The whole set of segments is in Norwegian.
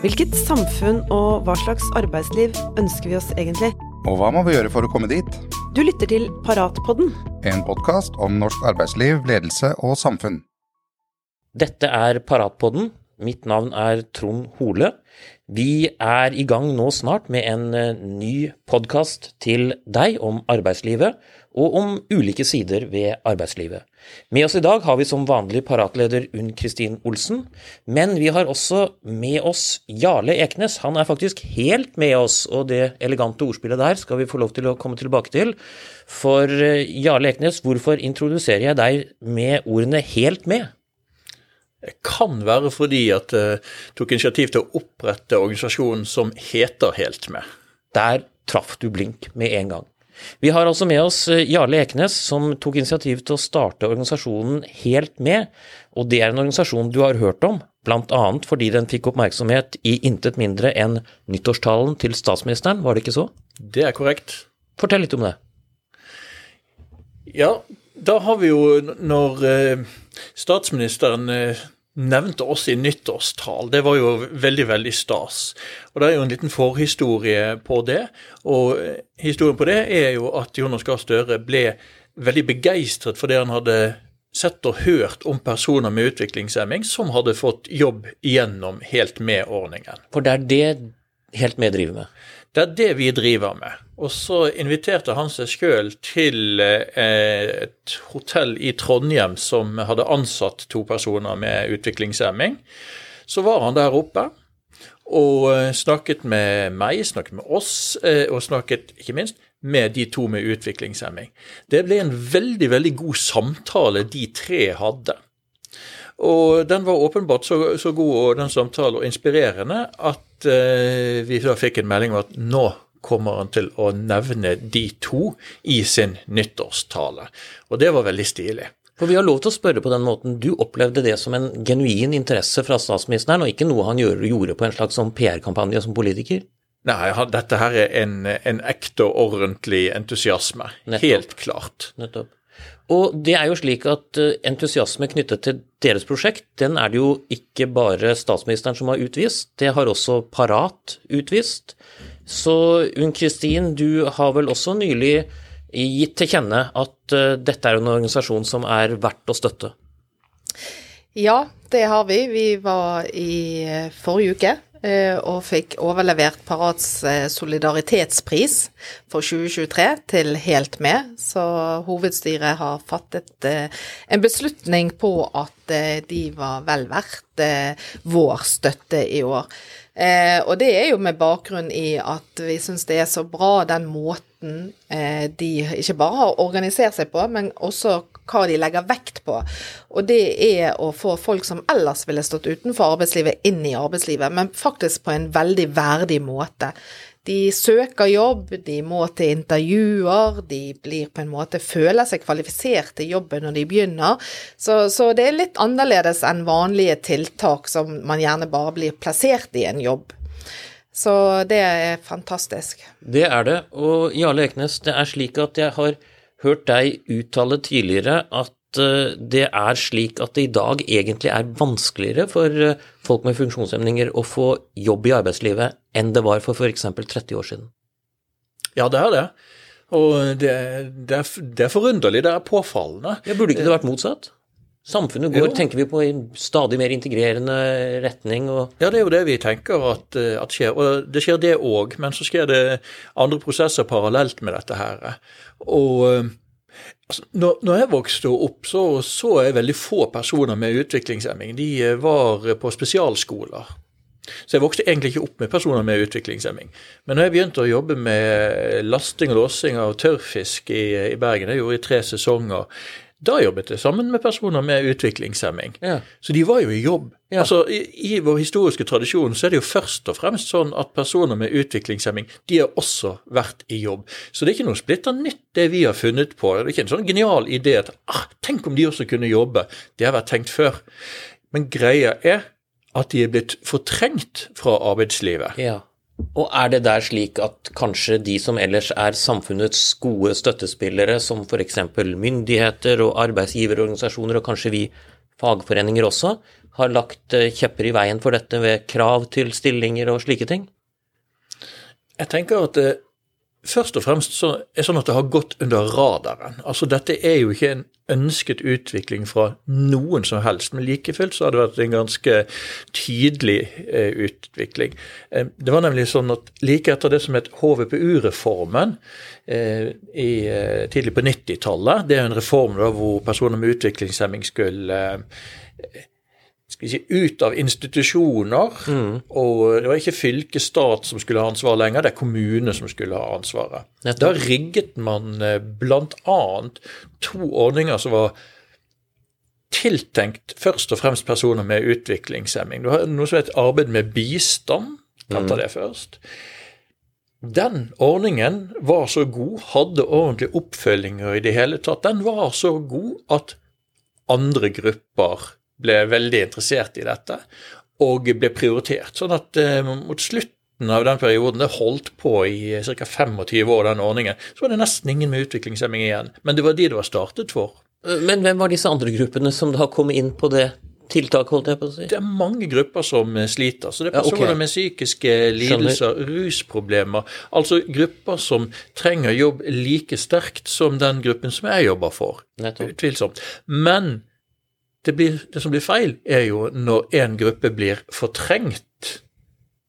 Hvilket samfunn og hva slags arbeidsliv ønsker vi oss egentlig? Og hva må vi gjøre for å komme dit? Du lytter til Paratpodden. En podkast om norsk arbeidsliv, ledelse og samfunn. Dette er Paratpodden. Mitt navn er Trond Hole. Vi er i gang nå snart med en eh, ny podkast til deg om arbeidslivet, og om ulike sider ved arbeidslivet. Med oss i dag har vi som vanlig paratleder Unn Kristin Olsen, men vi har også med oss Jarle Eknes. Han er faktisk helt med oss, og det elegante ordspillet der skal vi få lov til å komme tilbake til. For eh, Jarle Eknes, hvorfor introduserer jeg deg med ordene 'helt med'? Det kan være fordi at jeg tok initiativ til å opprette organisasjonen som heter Helt med. Der traff du blink med en gang. Vi har altså med oss eh, Jarle Eknes, som tok initiativ til å starte organisasjonen Helt med. Og det er en organisasjon du har hørt om, bl.a. fordi den fikk oppmerksomhet i intet mindre enn nyttårstalen til statsministeren, var det ikke så? Det er korrekt. Fortell litt om det. Ja, da har vi jo når eh, statsministeren eh, nevnte oss i nyttårstal. Det var jo veldig, veldig stas. Og det er jo en liten forhistorie på det. Og historien på det er jo at Jonas Gahr Støre ble veldig begeistret for det han hadde sett og hørt om personer med utviklingshemming som hadde fått jobb gjennom Helt med-ordningen. For det er det Helt med driver med? Det er det vi driver med. Og så inviterte han seg sjøl til eh, et hotell i Trondheim som hadde ansatt to personer med utviklingshemming. Så var han der oppe og eh, snakket med meg, snakket med oss, eh, og snakket ikke minst med de to med utviklingshemming. Det ble en veldig, veldig god samtale de tre hadde. Og den var åpenbart så, så god og den samtalen og inspirerende at eh, vi da fikk en melding om at nå kommer han til å nevne de to i sin nyttårstale. Og det var veldig stilig. For vi har lov til å spørre på den måten. Du opplevde det som en genuin interesse fra statsministeren, og ikke noe han gjorde på en slags sånn PR-kampanje som politiker? Nei, dette her er en, en ekte og ordentlig entusiasme. Nettopp. Helt klart. Nettopp. Og det er jo slik at eh, entusiasme knyttet til deres prosjekt, den er det jo ikke bare statsministeren som har utvist, det har også Parat utvist. Så Unn Kristin, du har vel også nylig gitt til kjenne at uh, dette er en organisasjon som er verdt å støtte? Ja, det har vi. Vi var i eh, forrige uke Eh, og fikk overlevert Parats eh, solidaritetspris for 2023 til Helt Med. Så hovedstyret har fattet eh, en beslutning på at de var vel verdt vår støtte i år. Og det er jo med bakgrunn i at vi syns det er så bra den måten de ikke bare har organisert seg på, men også hva de legger vekt på. Og det er å få folk som ellers ville stått utenfor arbeidslivet, inn i arbeidslivet, men faktisk på en veldig verdig måte. De søker jobb, de må til intervjuer, de blir på en måte føler seg kvalifisert til jobben når de begynner. Så, så det er litt annerledes enn vanlige tiltak som man gjerne bare blir plassert i en jobb. Så det er fantastisk. Det er det. Og Jarle Eknes, det er slik at jeg har hørt deg uttale tidligere at eh, det er slik at det i dag egentlig er vanskeligere for eh, folk med funksjonshemninger å få jobb i arbeidslivet enn det var for f.eks. 30 år siden? Ja, det er det. Og det, det, er, det er, forunderlig, det er påfallende. Ja, Burde ikke det vært motsatt? Samfunnet går, jo. tenker vi på, i stadig mer integrerende retning. Og... Ja, det er jo det vi tenker at, at skjer. Og det skjer det òg, men så skjer det andre prosesser parallelt med dette her. Og altså, når, når, jeg vokste opp, så så jeg veldig få personer med utviklingshemming. De eh, var på spesialskoler. Så jeg vokste egentlig ikke opp med personer med utviklingshemming. Men når jeg begynte å jobbe med lasting og låsing av tørrfisk i, i Bergen, jeg gjorde i tre sesonger, da jobbet jeg sammen med personer med utviklingshemming. Ja. Så de var jo i jobb. Ja. Altså, i, i, vår historiske tradisjon så er det jo først og fremst sånn at personer med utviklingshemming de har også vært i jobb. Så det er ikke noe splitter nytt det vi har funnet på. Det er ikke en sånn genial idé at ah, tenk om de også kunne jobbe. Det har vært tenkt før. Men greia er at de er blitt fortrengt fra arbeidslivet. Ja. Og er det der slik at kanskje de som ellers er samfunnets gode støttespillere, som f.eks. myndigheter og arbeidsgiverorganisasjoner, og kanskje vi fagforeninger også, har lagt eh, kjepper i veien for dette ved krav til stillinger og slike ting? Jeg tenker at det først og fremst så er det sånn at det har gått under radaren. Altså dette er jo ikke en ønsket utvikling fra noen som helst, men like fullt så har det vært en ganske tydelig eh, utvikling. Eh, det var nemlig sånn at like etter det som het HVPU-reformen eh, eh, tidlig på 90-tallet, det er en reform da hvor personer med utviklingshemming skulle eh, skal si, ut av institusjoner. Og det var ikke fylke, stat som skulle ha ansvar lenger, det er kommune som skulle ha ansvaret. Nettopp. Da rigget man eh, bl.a. to ordninger som var tiltenkt først og fremst personer med utviklingshemming. Du har noe som heter arbeid med bistand. Kan ta det først. Den ordningen var så god, hadde ordentlig oppfølginger i det hele tatt. Den var så god at andre grupper ble veldig interessert i dette og ble prioritert. Sånn at eh, mot slutten av den perioden, det holdt på i ca. 25 år, den ordningen, så var det nesten ingen med utviklingshemming igjen. Men det var de det var startet for. Eh, Men hvem var disse andre gruppene som da kom inn på det tiltaket, holdt jeg på å si? Det er mange grupper som eh, sliter. Så det er Ja, okay. personer med psykiske lidelser, rusproblemer. Altså grupper som trenger jobb like sterkt som den gruppen som jeg jobber for. Nettopp. Utvilsomt. Men det, blir, det som blir feil, er jo når en gruppe blir fortrengt.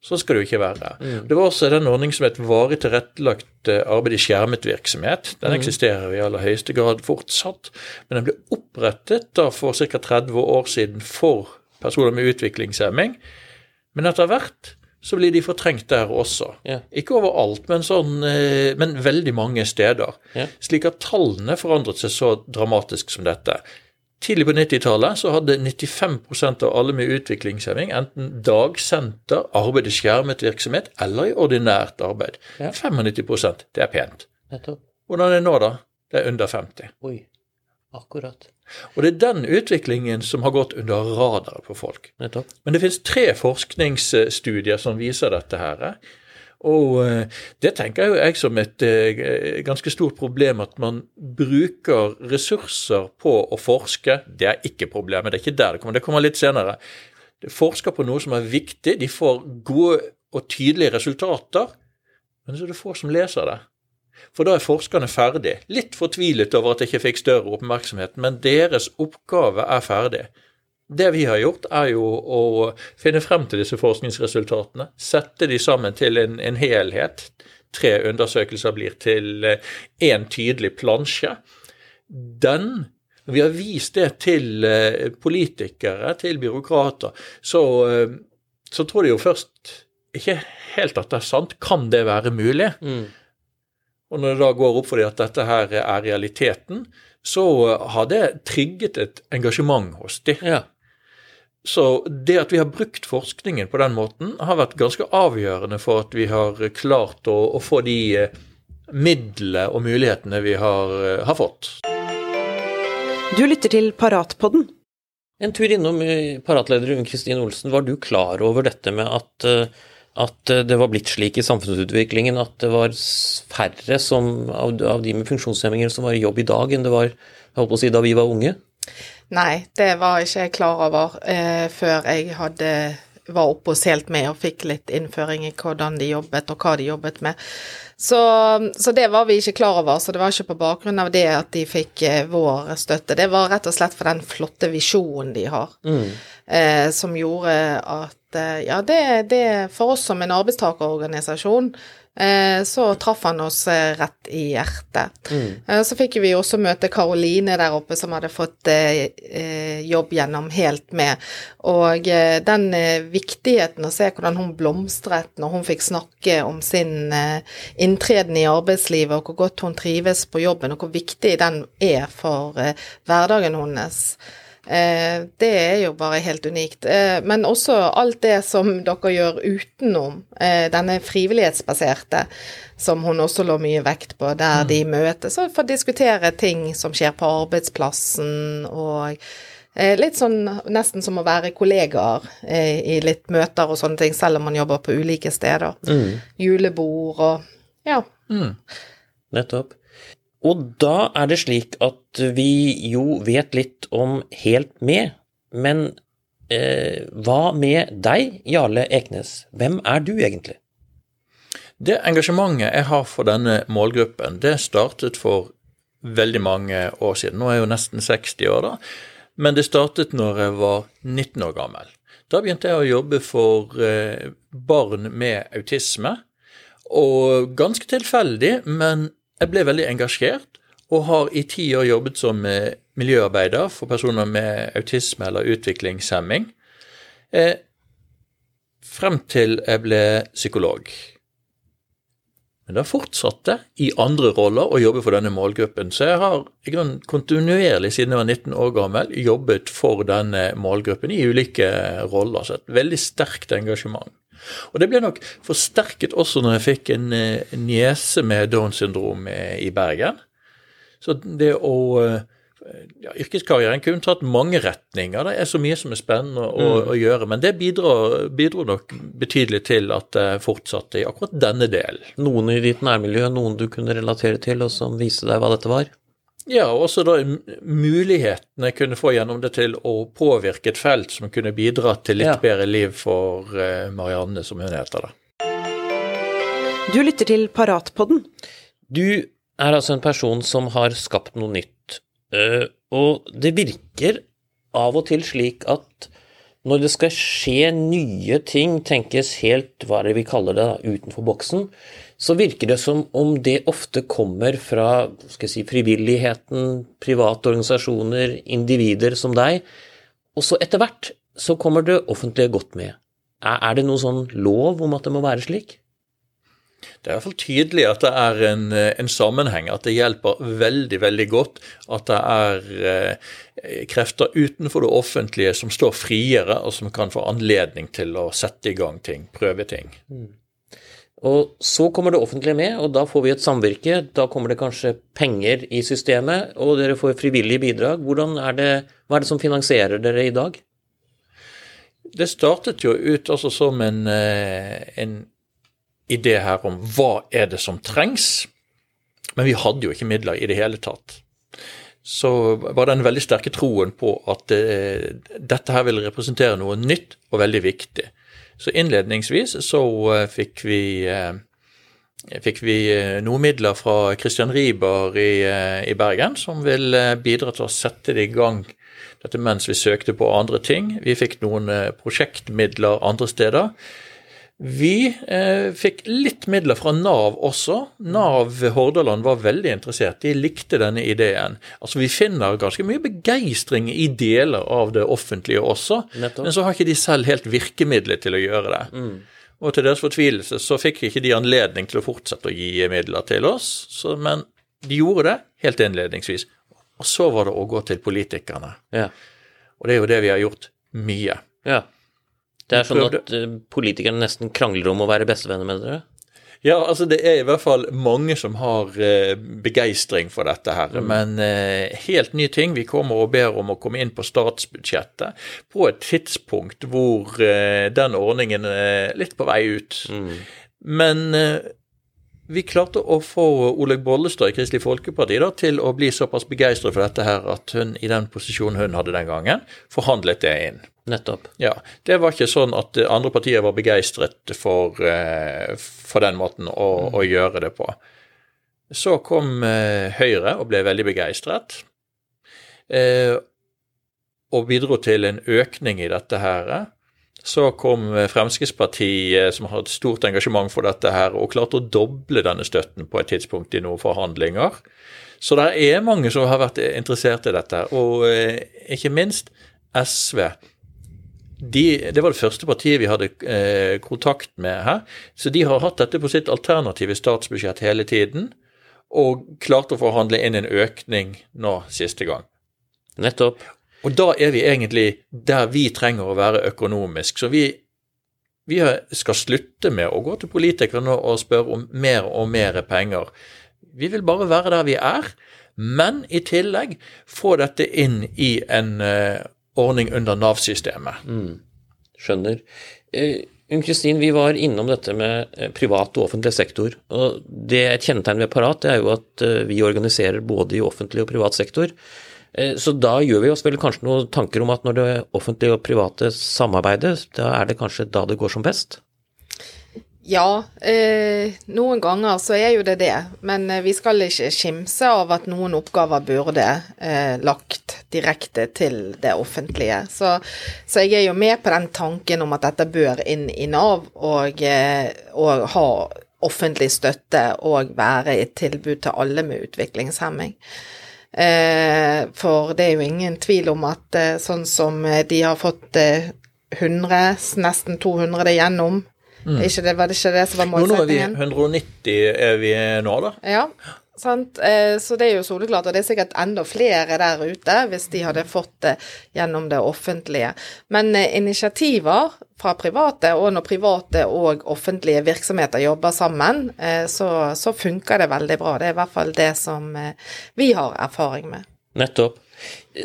Så skal det jo ikke være. Det var også den ordning som het varig tilrettelagt eh, arbeid i skjermet virksomhet. Den eksisterer i aller høyeste grad fortsatt, men den ble opprettet da for ca. 30 år siden for personer med utviklingshemming. Men etter hvert så blir de fortrengt der også. Ja. Ikke overalt, men, sånn, eh, men veldig mange steder. Ja. Slik at tallene forandret seg så dramatisk som dette. Tidlig på 90-tallet så hadde 95% av alle med utviklingshemming enten dagsenter, arbeid i skjermet virksomhet eller i ordinært arbeid. Ja. 95% det er pent. Nettopp. Hvordan er det nå, da? Det er under 50. Oi. Akkurat. Og det er den utviklingen som har gått under radaret på folk. Nettopp. Men det finnes tre forskningsstudier som viser dette her. Og eh, det tenker jo jeg som et eh, ganske stort problem, at man bruker ressurser på å forske. Det er ikke problemet, det er ikke der det kommer. Det kommer litt senere. De forsker på noe som er viktig, de får gode og tydelige resultater, men så er det få som leser det. For da er forskerne ferdig. Litt fortvilet over at de ikke fikk større oppmerksomhet, men deres oppgave er ferdig. Det vi har gjort, er jo å finne frem til disse forskningsresultatene, sette de sammen til en, en helhet. Tre undersøkelser blir til én tydelig plansje. Den vi har vist det til eh, politikere, til byråkrater, så, eh, så tror de jo først ikke helt at det er sant. Kan det være mulig? Mm. Og når det da går opp for dem at dette her er realiteten, så har det trigget et engasjement hos dem. Ja. Så det at vi har brukt forskningen på den måten, har vært ganske avgjørende for at vi har klart å, å få de eh, midlene og mulighetene vi har, eh, har fått. Du lytter til Paratpodden. En tur innom eh, paratleder Unn Kristin Olsen. Var du klar over dette med at, at det var blitt slik i samfunnsutviklingen at det var færre som, av, av de med funksjonshemminger som var i jobb i dag, enn det var holdt på å si, da vi var unge? Nei, det var ikke jeg klar over eh, før jeg hadde var oppe hos Helt Med og fikk litt innføring i hvordan de jobbet, og hva de jobbet med. Så, så det var vi ikke klar over, så det var ikke på bakgrunn av det at de fikk eh, vår støtte. Det var rett og slett for den flotte visjonen de har, eh, som gjorde at eh, Ja, det, det for oss som en arbeidstakerorganisasjon så traff han oss eh, rett i hjertet. Mm. Så fikk vi også møte Karoline der oppe, som hadde fått eh, eh, jobb gjennom Helt Med. Og eh, den eh, viktigheten å se hvordan hun blomstret når hun fikk snakke om sin eh, inntreden i arbeidslivet, og hvor godt hun trives på jobben, og hvor viktig den er for eh, hverdagen hennes. Eh, det er jo bare helt unikt. Eh, men også alt det som dere gjør utenom, eh, denne frivillighetsbaserte, som hun også lå mye vekt på, der de møtes og får diskutere ting som skjer på arbeidsplassen, og litt sånn nesten som å være kollegaer i litt møter og sånne ting, selv om man jobber på ulike steder. Julebord og ja. Nettopp. Og da er det slik at vi jo vet litt om Helt med, men Eh, hva med deg, Jarle Eknes? Hvem er du egentlig? Det engasjementet jeg har for denne målgruppen, det startet for veldig mange år siden. Nå er jeg jo nesten 60 år, da. Men det startet når jeg var 19 år gammel. Da begynte jeg å jobbe for eh, barn med autisme. Og ganske tilfeldig, men jeg ble veldig engasjert og har i ti år jobbet som eh, miljøarbeider for personer med autisme eller utviklingshemming. Eh, frem til jeg ble psykolog. Men da fortsatte i andre roller å jobbe for denne målgruppen. Så jeg har i grunnen kontinuerlig siden jeg var 19 år gammel jobbet for denne målgruppen i ulike roller. Så et veldig sterkt engasjement. Og det ble nok forsterket også når jeg fikk en niese med Downs syndrom i Bergen. Så det å ja, yrkeskarrieren kunne tatt mange retninger. Det er så mye som er spennende å, mm. å gjøre. Men det bidro, bidro, nok betydelig til at det fortsatte i akkurat denne delen. Noen i ditt nærmiljø, noen du kunne relatere til, og som viste deg hva dette var? Ja, og også da mulighetene jeg kunne få gjennom det til å påvirke et felt som kunne bidra til litt ja. bedre liv for uh, Marianne, som hun heter da. Du lytter til Paratpodden. Du er altså en person som har skapt noe nytt Uh, og det virker av og til slik at når det skal skje nye ting, tenkes helt hva er det vi kaller det, da, utenfor boksen, så virker det som om det ofte kommer fra skal jeg si, frivilligheten, private organisasjoner, individer som deg, og så etter hvert så kommer det offentlige godt med. Er, er det noen sånn lov om at det må være slik? Det er i hvert fall tydelig at det er en, en, sammenheng, at det hjelper veldig veldig godt at det er eh, krefter utenfor det offentlige som står friere, og som kan få anledning til å sette i gang ting, prøve ting. Mm. Og Så kommer det offentlige med, og da får vi et samvirke. Da kommer det kanskje penger i systemet, og dere får frivillige bidrag. Er det, hva er det som finansierer dere i dag? Det startet jo ut altså som en, eh, en idé her om hva er det som trengs, men vi hadde jo ikke midler i det hele tatt. Så var den veldig sterke troen på at eh, dette her ville representere noe nytt og veldig viktig. Så innledningsvis så uh, fikk vi uh, fikk vi noe midler fra Christian Riiber i, i, Bergen, som vil bidra til å sette det i gang dette mens vi søkte på andre ting. Vi fikk noen prosjektmidler andre steder. Vi eh, fikk litt midler fra Nav også. Nav Hordaland var veldig interessert. De likte denne ideen. Altså Vi finner ganske mye begeistring i deler av det offentlige også, Nettopp. men så har ikke de selv helt virkemidler til å gjøre det. Mm. Og til deres fortvilelse så fikk ikke de anledning til å fortsette å gi midler til oss, så, men de gjorde det helt innledningsvis. Og så var det å gå til politikerne. Ja. Og det er jo det vi har gjort mye. Ja. Det er sånn at eh, politikerne nesten krangler om å være bestevenner med dere? Ja, altså det er i hvert fall mange som har eh, begeistring for dette her. Mm. Men eh, helt ny ting. Vi kommer og ber om å komme inn på statsbudsjettet på et tidspunkt hvor den ordningen er litt på vei ut. Mm. Men vi klarte å få Olaug Bollestad i Kristelig Folkeparti da, til å bli såpass begeistret for dette her at hun i den posisjonen hun hadde den gangen, forhandlet det inn. Nettopp. Ja, Det var ikke sånn at andre partier var begeistret for, uh, for den måten å, mm. å, gjøre det på. Så kom uh, Høyre og ble veldig begeistret. Uh, og bidro til en økning i dette her. Så kom Fremskrittspartiet, som har et stort engasjement for dette her, og klarte å doble denne støtten på et tidspunkt i noen forhandlinger. Så det er mange som har vært interessert i dette, og ikke minst SV de, det var det første partiet vi hadde eh, kontakt med her. Så de har hatt dette på sitt alternative statsbudsjett hele tiden, og klarte å forhandle inn en økning nå siste gang. Nettopp. Og da er vi egentlig der vi trenger å være økonomisk. Så vi, vi skal slutte med å gå til politikerne og spørre om mer og mer penger. Vi vil bare være der vi er, men i tillegg få dette inn i en uh, ordning under Nav-systemet. Mm. Skjønner. Eh, Unn Kristin, vi var innom dette med eh, privat og offentlig sektor. og det Et kjennetegn ved Parat det er jo at eh, vi organiserer både i offentlig og privat sektor. Så da gjør vi oss vel kanskje noen tanker om at når det offentlige og private samarbeider, da er det kanskje da det går som best? Ja, eh, noen ganger så er jo det det, men eh, vi skal ikke skimse av at noen oppgaver burde eh, lagt direkte til det offentlige. Så, så jeg er jo med på den tanken om at dette bør inn i Nav og, eh, og ha offentlig støtte og være et tilbud til alle med utviklingshemming. Eh, for det er jo ingen tvil om at eh, sånn som de har fått eh, 100, nesten 200 gjennom, er ikke det, var det ikke det som var målsettingen? nå er vi 190 er vi nå, da. Ja, sant. Eh, Så det er jo soleklart, og det er sikkert enda flere der ute hvis de hadde fått det gjennom det offentlige. Men eh, initiativer fra private, og når private og offentlige virksomheter jobber sammen, eh, så, så funker det veldig bra. Det er i hvert fall det som eh, vi har erfaring med. Nettopp.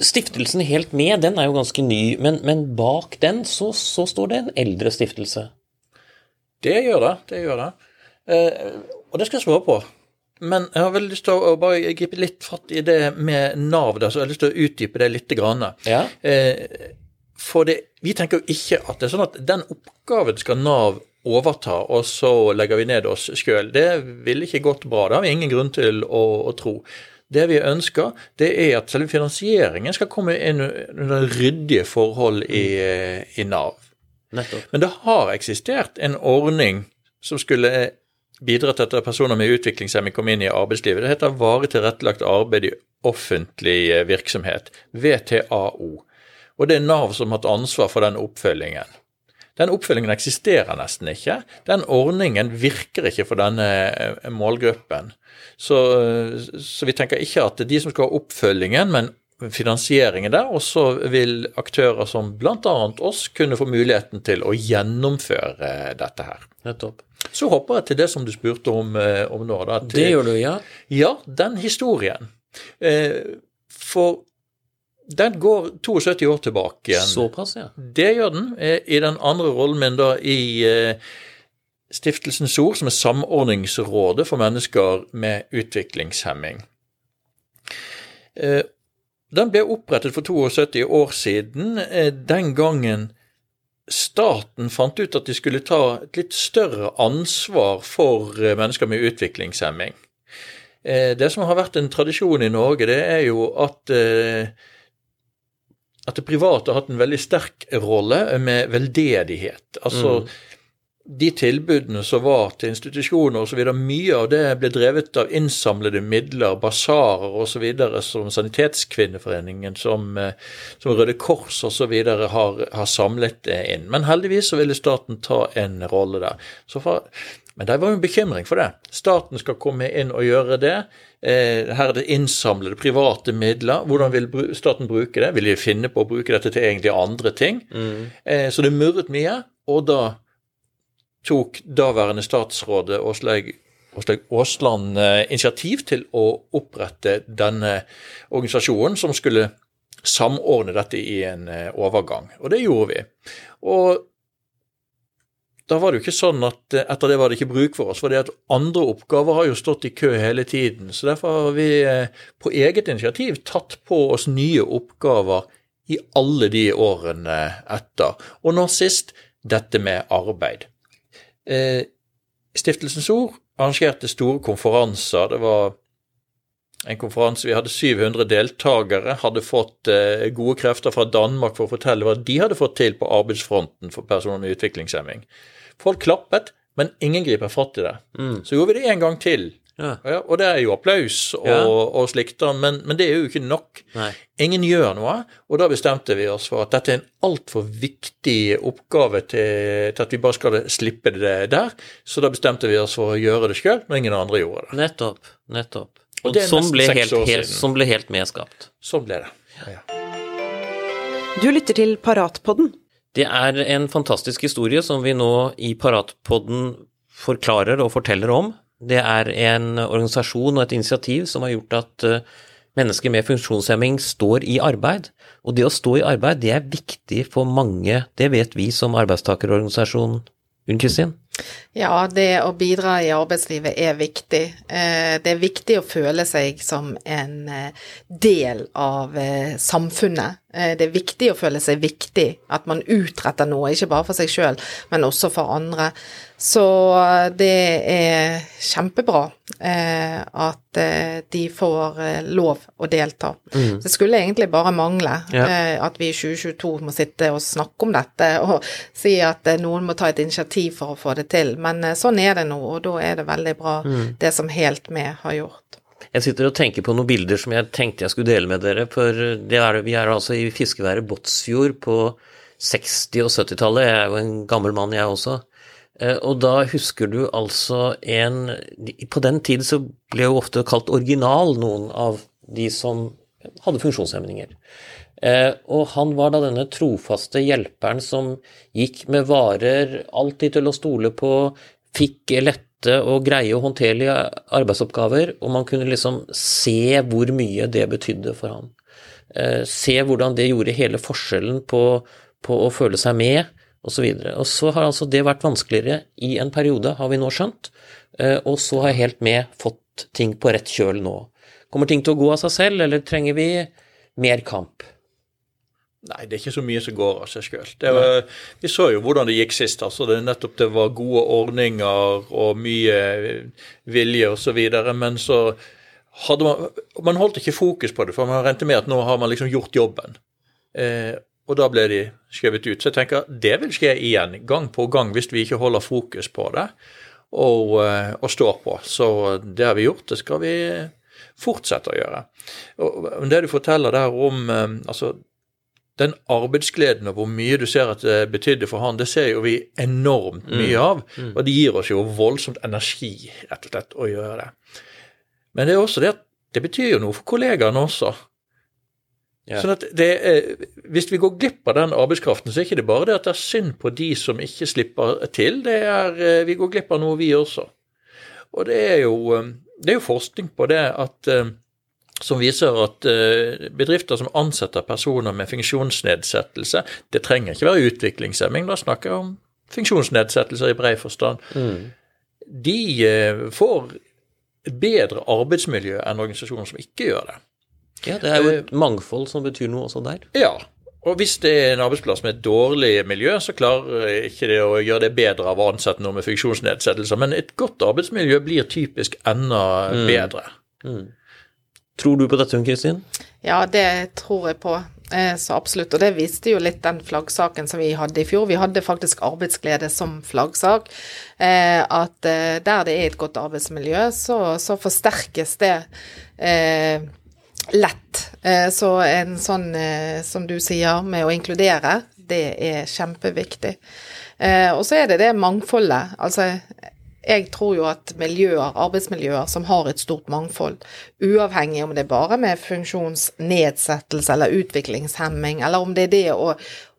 Stiftelsen Helt Med, den er jo ganske ny, men, men bak den så, så står det en eldre stiftelse. Det gjør det. det gjør det. Eh, og det skal jeg svare på. Men jeg har veldig lyst til å bare gripe litt fatt i det med Nav, der, så jeg har lyst til å utdype det litt. Grann. Ja. Eh, for det, vi tenker jo ikke at det er sånn at den oppgaven skal Nav overta, og så legger vi ned oss sjøl. Det ville ikke gått bra. Det har vi ingen grunn til å, å tro. Det vi ønsker, det er at selve finansieringen skal komme inn under ryddige forhold i, i Nav. Nettopp. Men det har eksistert en ordning som skulle bidra til at personer med utviklingshemming kom inn i arbeidslivet. Det heter Varig tilrettelagt arbeid i offentlig eh, virksomhet, VTAO. Og det er Nav som har hatt ansvar for den oppfølgingen. Den oppfølgingen eksisterer nesten ikke. Den ordningen virker ikke for denne eh, målgruppen. Så, så vi tenker ikke at det er de som skal ha oppfølgingen, men finansieringen der, og så vil aktører som bl.a. oss kunne få muligheten til å gjennomføre dette her. Nettopp. Så hopper jeg til det som du spurte om, eh, om nå. Da, til, Det gjør du, ja. Ja, den historien. Eh, for den går 72 år tilbake igjen. Såpass, ja. Det gjør den. eh, I den andre rollen min da i Stiftelsen SOR, som er Samordningsrådet for mennesker med utviklingshemming. Den ble opprettet for 72 år siden, eh, den gangen staten fant ut at de skulle ta et litt større ansvar for eh, mennesker med utviklingshemming. Eh, Det som har vært en tradisjon i Norge, det er jo at at det private har hatt en veldig sterk rolle med veldedighet. Altså de tilbudene som var til institusjoner osv., mye av det ble drevet av innsamlede midler, basarer osv., som Sanitetskvinneforeningen, som, eh, som Røde Kors osv. Har, har samlet det inn. Men heldigvis så ville staten ta en rolle der. Så for, men det var jo en bekymring for det. Staten skal komme inn og gjøre det. Eh, her er det innsamlede private midler. Hvordan vil staten bruke det? Vil de finne på å bruke dette til egentlig andre ting? Mm. så det murret mye, og da tok daværende statsråd Åslaug Aasland eh, initiativ til å opprette denne organisasjonen som skulle samordne dette i en eh, overgang. Og det gjorde vi. Og da var det jo ikke sånn at eh, etter det var det ikke bruk for oss, for det at andre oppgaver har jo stått i kø hele tiden. Så derfor har vi på eget initiativ tatt på oss nye oppgaver i alle de årene etter. Og nå sist dette med arbeid. Eh, Stiftelsens Ord arrangerte store konferanser. Det var en konferanse, Vi hadde 700 deltakere, hadde fått eh, gode krefter fra Danmark for å fortelle hva de hadde fått til på arbeidsfronten for personer med utviklingshemming. Folk klappet, men ingen griper fatt i det. Så gjorde vi det en gang til. Ja. Ja, og det er jo applaus og, Ja. og slikt, men, men det er jo ikke nok. Nei. Ingen gjør noe, og da bestemte vi oss for at dette er en altfor viktig oppgave til, til at vi bare skal slippe det der. Så da bestemte vi oss for å gjøre det sjøl, men ingen andre gjorde det. Nettopp. Nettopp. Og Og det sånn nesten ble, seks helt, år helt, siden. sånn ble helt medskapt. Sånn ble det. Ja. Du lytter til Paratpodden. Det er en fantastisk historie som vi nå i Paratpodden forklarer og forteller om. Det er en organisasjon og et initiativ som har gjort at eh, mennesker med funksjonshemming står i arbeid. Og det å stå i arbeid, det er viktig for mange. Det vet vi som arbeidstakerorganisasjon, Unn Kristin. Ja, det å bidra i arbeidslivet er viktig. Eh, det er viktig å føle seg som en eh, del av samfunnet. Det er viktig å føle seg viktig, at man utretter noe, ikke bare for seg sjøl, men også for andre. Så det er kjempebra at de får lov å delta. Mm. Det skulle egentlig bare mangle ja. at vi i 2022 må sitte og snakke om dette og si at noen må ta et initiativ for å få det til. Men sånn er det nå, og da er det veldig bra mm. det som Helt Med har gjort. Jeg sitter og tenker på noen bilder som jeg tenkte jeg skulle dele med dere. For er, vi er altså i fiskeværet Båtsfjord på 60- og 70-tallet. Jeg er jo en gammel mann, jeg også. Eh, og da husker du altså en På den tid så ble jo ofte kalt original noen av de som hadde funksjonshemninger. Eh, og han var da denne trofaste hjelperen som gikk med varer, alltid til å stole på, fikk lette og greie og håndterlige arbeidsoppgaver, og man kunne liksom se hvor mye det betydde for han. Eh, se hvordan det gjorde hele forskjellen på, på å føle seg med, osv. Og, og så har altså det vært vanskeligere i en periode, har vi nå skjønt, eh, og så har Helt Med fått ting på rett kjøl nå. Kommer ting til å gå av seg selv, eller trenger vi mer kamp? Nei, det er ikke så mye som går av seg sjøl. Vi så jo hvordan det gikk sist. altså det, Nettopp det var gode ordninger og mye vilje osv. Men så hadde man Man holdt ikke fokus på det, for man regnet med at nå har man liksom gjort jobben. Eh, og da ble de skjøvet ut. Så jeg tenker det vil skje igjen, gang på gang, hvis vi ikke holder fokus på det og, eh, og står på. Så det har vi gjort, det skal vi fortsette å gjøre. Og det du forteller der om eh, altså den arbeidsgleden og hvor mye du ser at det betydde for han, det ser jo vi enormt mm. mye av. Mm. Og det gir oss jo voldsomt energi, rett og slett, å gjøre det. Men det er også det at det betyr jo noe for kollegaene også. Ja. Sånn at det Hvis vi går glipp av den arbeidskraften, så er ikke det bare det at det er synd på de som ikke slipper til, det er eh, vi går glipp av noe, vi også. Og det er jo, eh, det er jo forskning på det at eh, som viser at bedrifter som ansetter personer med funksjonsnedsettelse Det trenger ikke være utviklingshemming, da snakker jeg om funksjonsnedsettelser i bred forstand. Mm. De får bedre arbeidsmiljø enn organisasjoner som ikke gjør det. Ja, det er jo et mangfold som betyr noe også der. Ja. Og hvis det er en arbeidsplass med et dårlig miljø, så klarer ikke det å gjøre det bedre av å ansette noe med funksjonsnedsettelser. Men et godt arbeidsmiljø blir typisk enda mm. bedre. Mm. Tror du på dette, Kristin? Ja, det tror jeg på. Eh, så absolutt. Og det viste jo litt den flaggsaken som vi hadde i fjor. Vi hadde faktisk arbeidsglede som flaggsak. Eh, at eh, der det er et godt arbeidsmiljø, så, så forsterkes det lett. Så en sånn, som du sier, med å inkludere, det er kjempeviktig. Og så er det det mangfoldet. Altså, jeg tror jo at miljøer, arbeidsmiljøer som har et stort mangfold, uavhengig om det er bare med funksjonsnedsettelse eller utviklingshemming, eller om det er det å,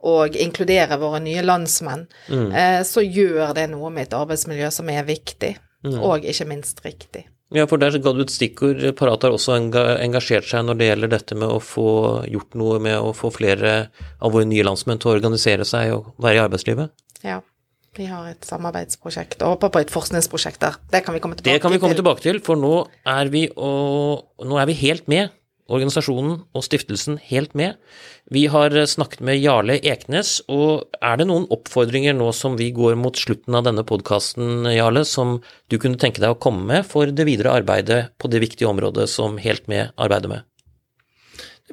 å inkludere våre nye landsmenn, mm. eh, så gjør det noe med et arbeidsmiljø som er viktig, mm. og ikke minst riktig. Ja, for der ga du et stikkord. Parat har også engasjert seg når det gjelder dette med å få gjort noe med å få flere av våre nye landsmenn til å organisere seg og være i arbeidslivet. Ja. Vi har et samarbeidsprosjekt og håper på et forskningsprosjekt der. Det kan vi komme tilbake til. Det kan vi komme tilbake til, for nå er vi, og, nå er vi helt med. Organisasjonen og stiftelsen helt med. Vi har snakket med Jarle Eknes, og er det noen oppfordringer nå som vi går mot slutten av denne podkasten, Jarle, som du kunne tenke deg å komme med for det videre arbeidet på det viktige området som Helt med arbeider med?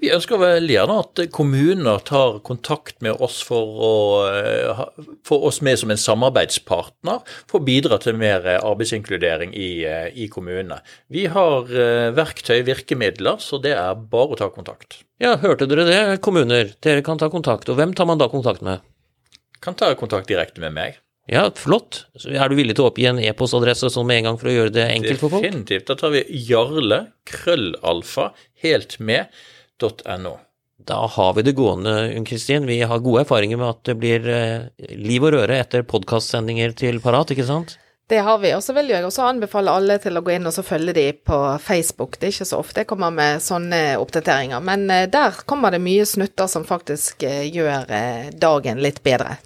Vi ønsker vel gjerne at kommuner tar kontakt med oss for å eh, få oss med som en samarbeidspartner for å bidra til mer arbeidsinkludering i, eh, i kommunene. Vi har eh, verktøy, virkemidler, så det er bare å ta kontakt. Ja, hørte dere det, kommuner? Dere kan ta kontakt. Og hvem tar man da kontakt med? Kan ta kontakt direkte med meg. Ja, flott. Så er du villig til å oppgi en e-postadresse sånn med en gang for å gjøre det enkelt for folk? Definitivt. Da tar vi jarle, krøllalfa, helt med .no. Da har vi det gående, Unn Kristin. Vi har gode erfaringer med at det blir eh, liv og røre etter podkastsendinger til Parat, ikke sant? Det har vi. Og så vil jeg også anbefale alle til å gå inn og følge de på Facebook. Det er ikke så ofte jeg kommer med sånne oppdateringer, men eh, der kommer det mye snutter som faktisk eh, gjør dagen litt bedre.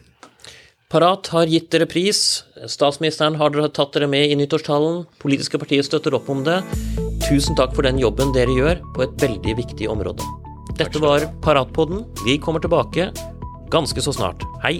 Parat har gitt dere pris. Statsministeren har tatt dere med i nyttårstalen. Politiske partier støtter opp om det. Tusen takk for den jobben dere gjør på et veldig viktig område. Dette var Paratpodden. Vi kommer tilbake ganske så snart. Hei!